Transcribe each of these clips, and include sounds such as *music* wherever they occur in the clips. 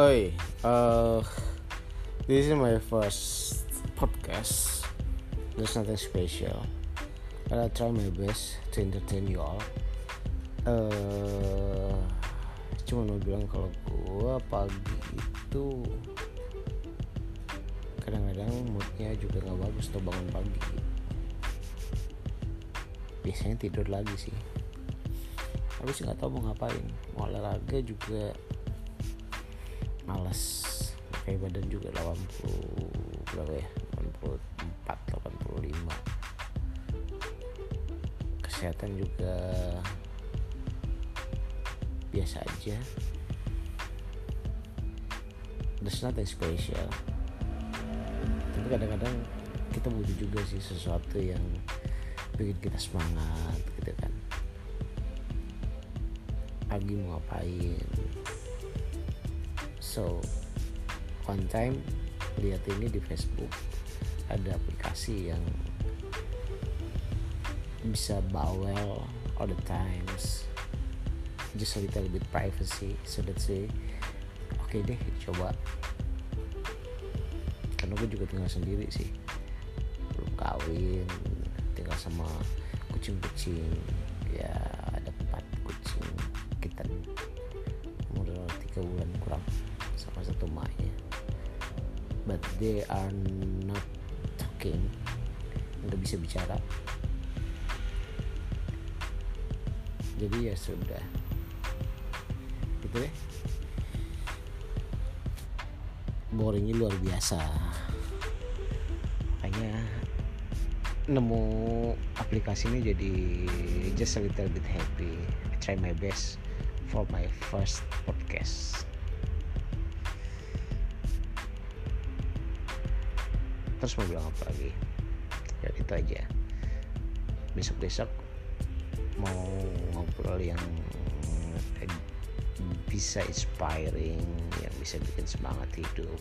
Oi, uh, this is my first podcast. There's nothing special, but I try my best to entertain you all. Uh, cuma mau bilang kalau gua pagi itu kadang-kadang moodnya juga nggak bagus tuh bangun pagi. Biasanya tidur lagi sih. Habis nggak tahu mau ngapain. Mau olahraga juga males. Pakai badan juga 80 berapa ya? 84 85 kesehatan juga biasa aja. There's nothing special. Tapi kadang-kadang kita butuh juga sih sesuatu yang bikin kita semangat gitu kan. Pagi mau ngapain so one time lihat ini di Facebook ada aplikasi yang bisa bawel all the times just a little bit privacy. So that's it. Oke okay deh coba. Karena gue juga tinggal sendiri sih. Belum kawin tinggal sama kucing-kucing. Ya ada empat kucing. Kita umur tiga bulan kurang sama satu maknya but they are not talking. Nggak bisa bicara. Jadi ya sudah. Gitu deh boringnya luar biasa. Makanya nemu aplikasi ini jadi just a little bit happy. I try my best for my first podcast terus mau bilang apa lagi? Ya itu aja. Besok besok mau ngobrol yang bisa inspiring yang bisa bikin semangat hidup.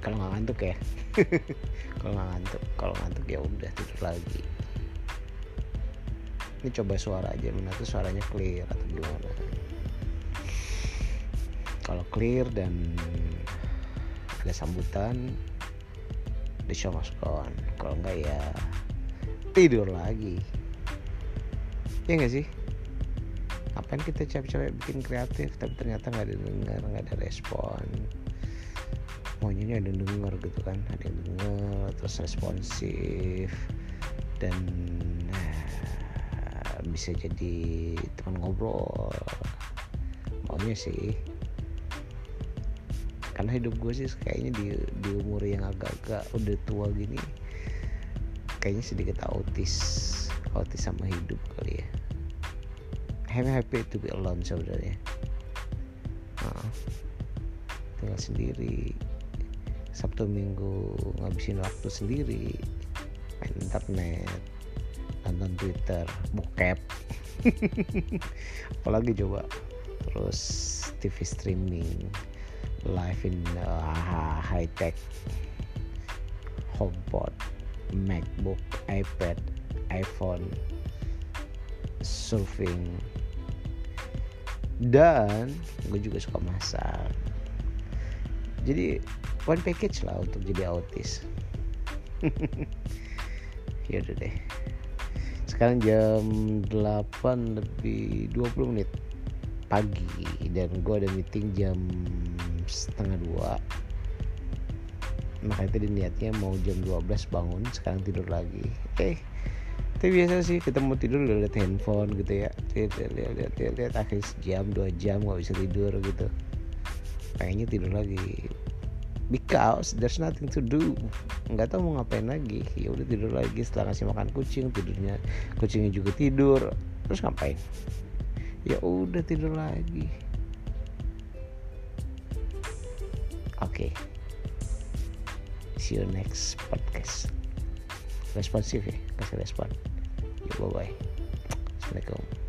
Kalau nggak ngantuk ya? *laughs* Kalau nggak ngantuk kalau ngantuk ya udah tidur lagi. Ini coba suara aja mana tuh suaranya clear atau gimana? Kalau clear dan ada sambutan the show must go on kalau enggak ya tidur lagi. Ya enggak sih? Ngapain kita capek-capek bikin kreatif tapi ternyata nggak ada dengar nggak ada respon. Maunya ada yang denger gitu kan ada yang denger terus responsif. Dan nah, bisa jadi teman ngobrol. Maunya sih karena hidup gue sih kayaknya di di umur yang agak-agak udah tua gini kayaknya sedikit autis autis sama hidup kali ya. I'm happy to be alone sebenarnya. Nah, tinggal sendiri. Sabtu Minggu ngabisin waktu sendiri. Main internet nonton Twitter bokep. *laughs* Apalagi coba terus TV streaming live in uh, high tech HomePod MacBook iPad iPhone surfing. Dan gue juga suka masak. Jadi one package lah untuk jadi autis. *laughs* Ya udah deh. Sekarang jam 8 lebih 20 menit pagi dan gue ada meeting jam setengah dua. Makanya tadi niatnya mau jam 12 bangun sekarang tidur lagi. Eh tapi biasa sih kita mau tidur udah liat handphone gitu ya. Lihat lihat lihat lihat, lihat akhirnya sejam dua jam nggak bisa tidur gitu. Pengennya tidur lagi. Because there's nothing to do. Nggak tahu mau ngapain lagi. Ya udah tidur lagi. Setelah kasih makan kucing tidurnya kucingnya juga tidur. Terus ngapain? Ya udah tidur lagi okay. see you next podcast. Responsif ya kasih respon. Bye bye assalamualaikum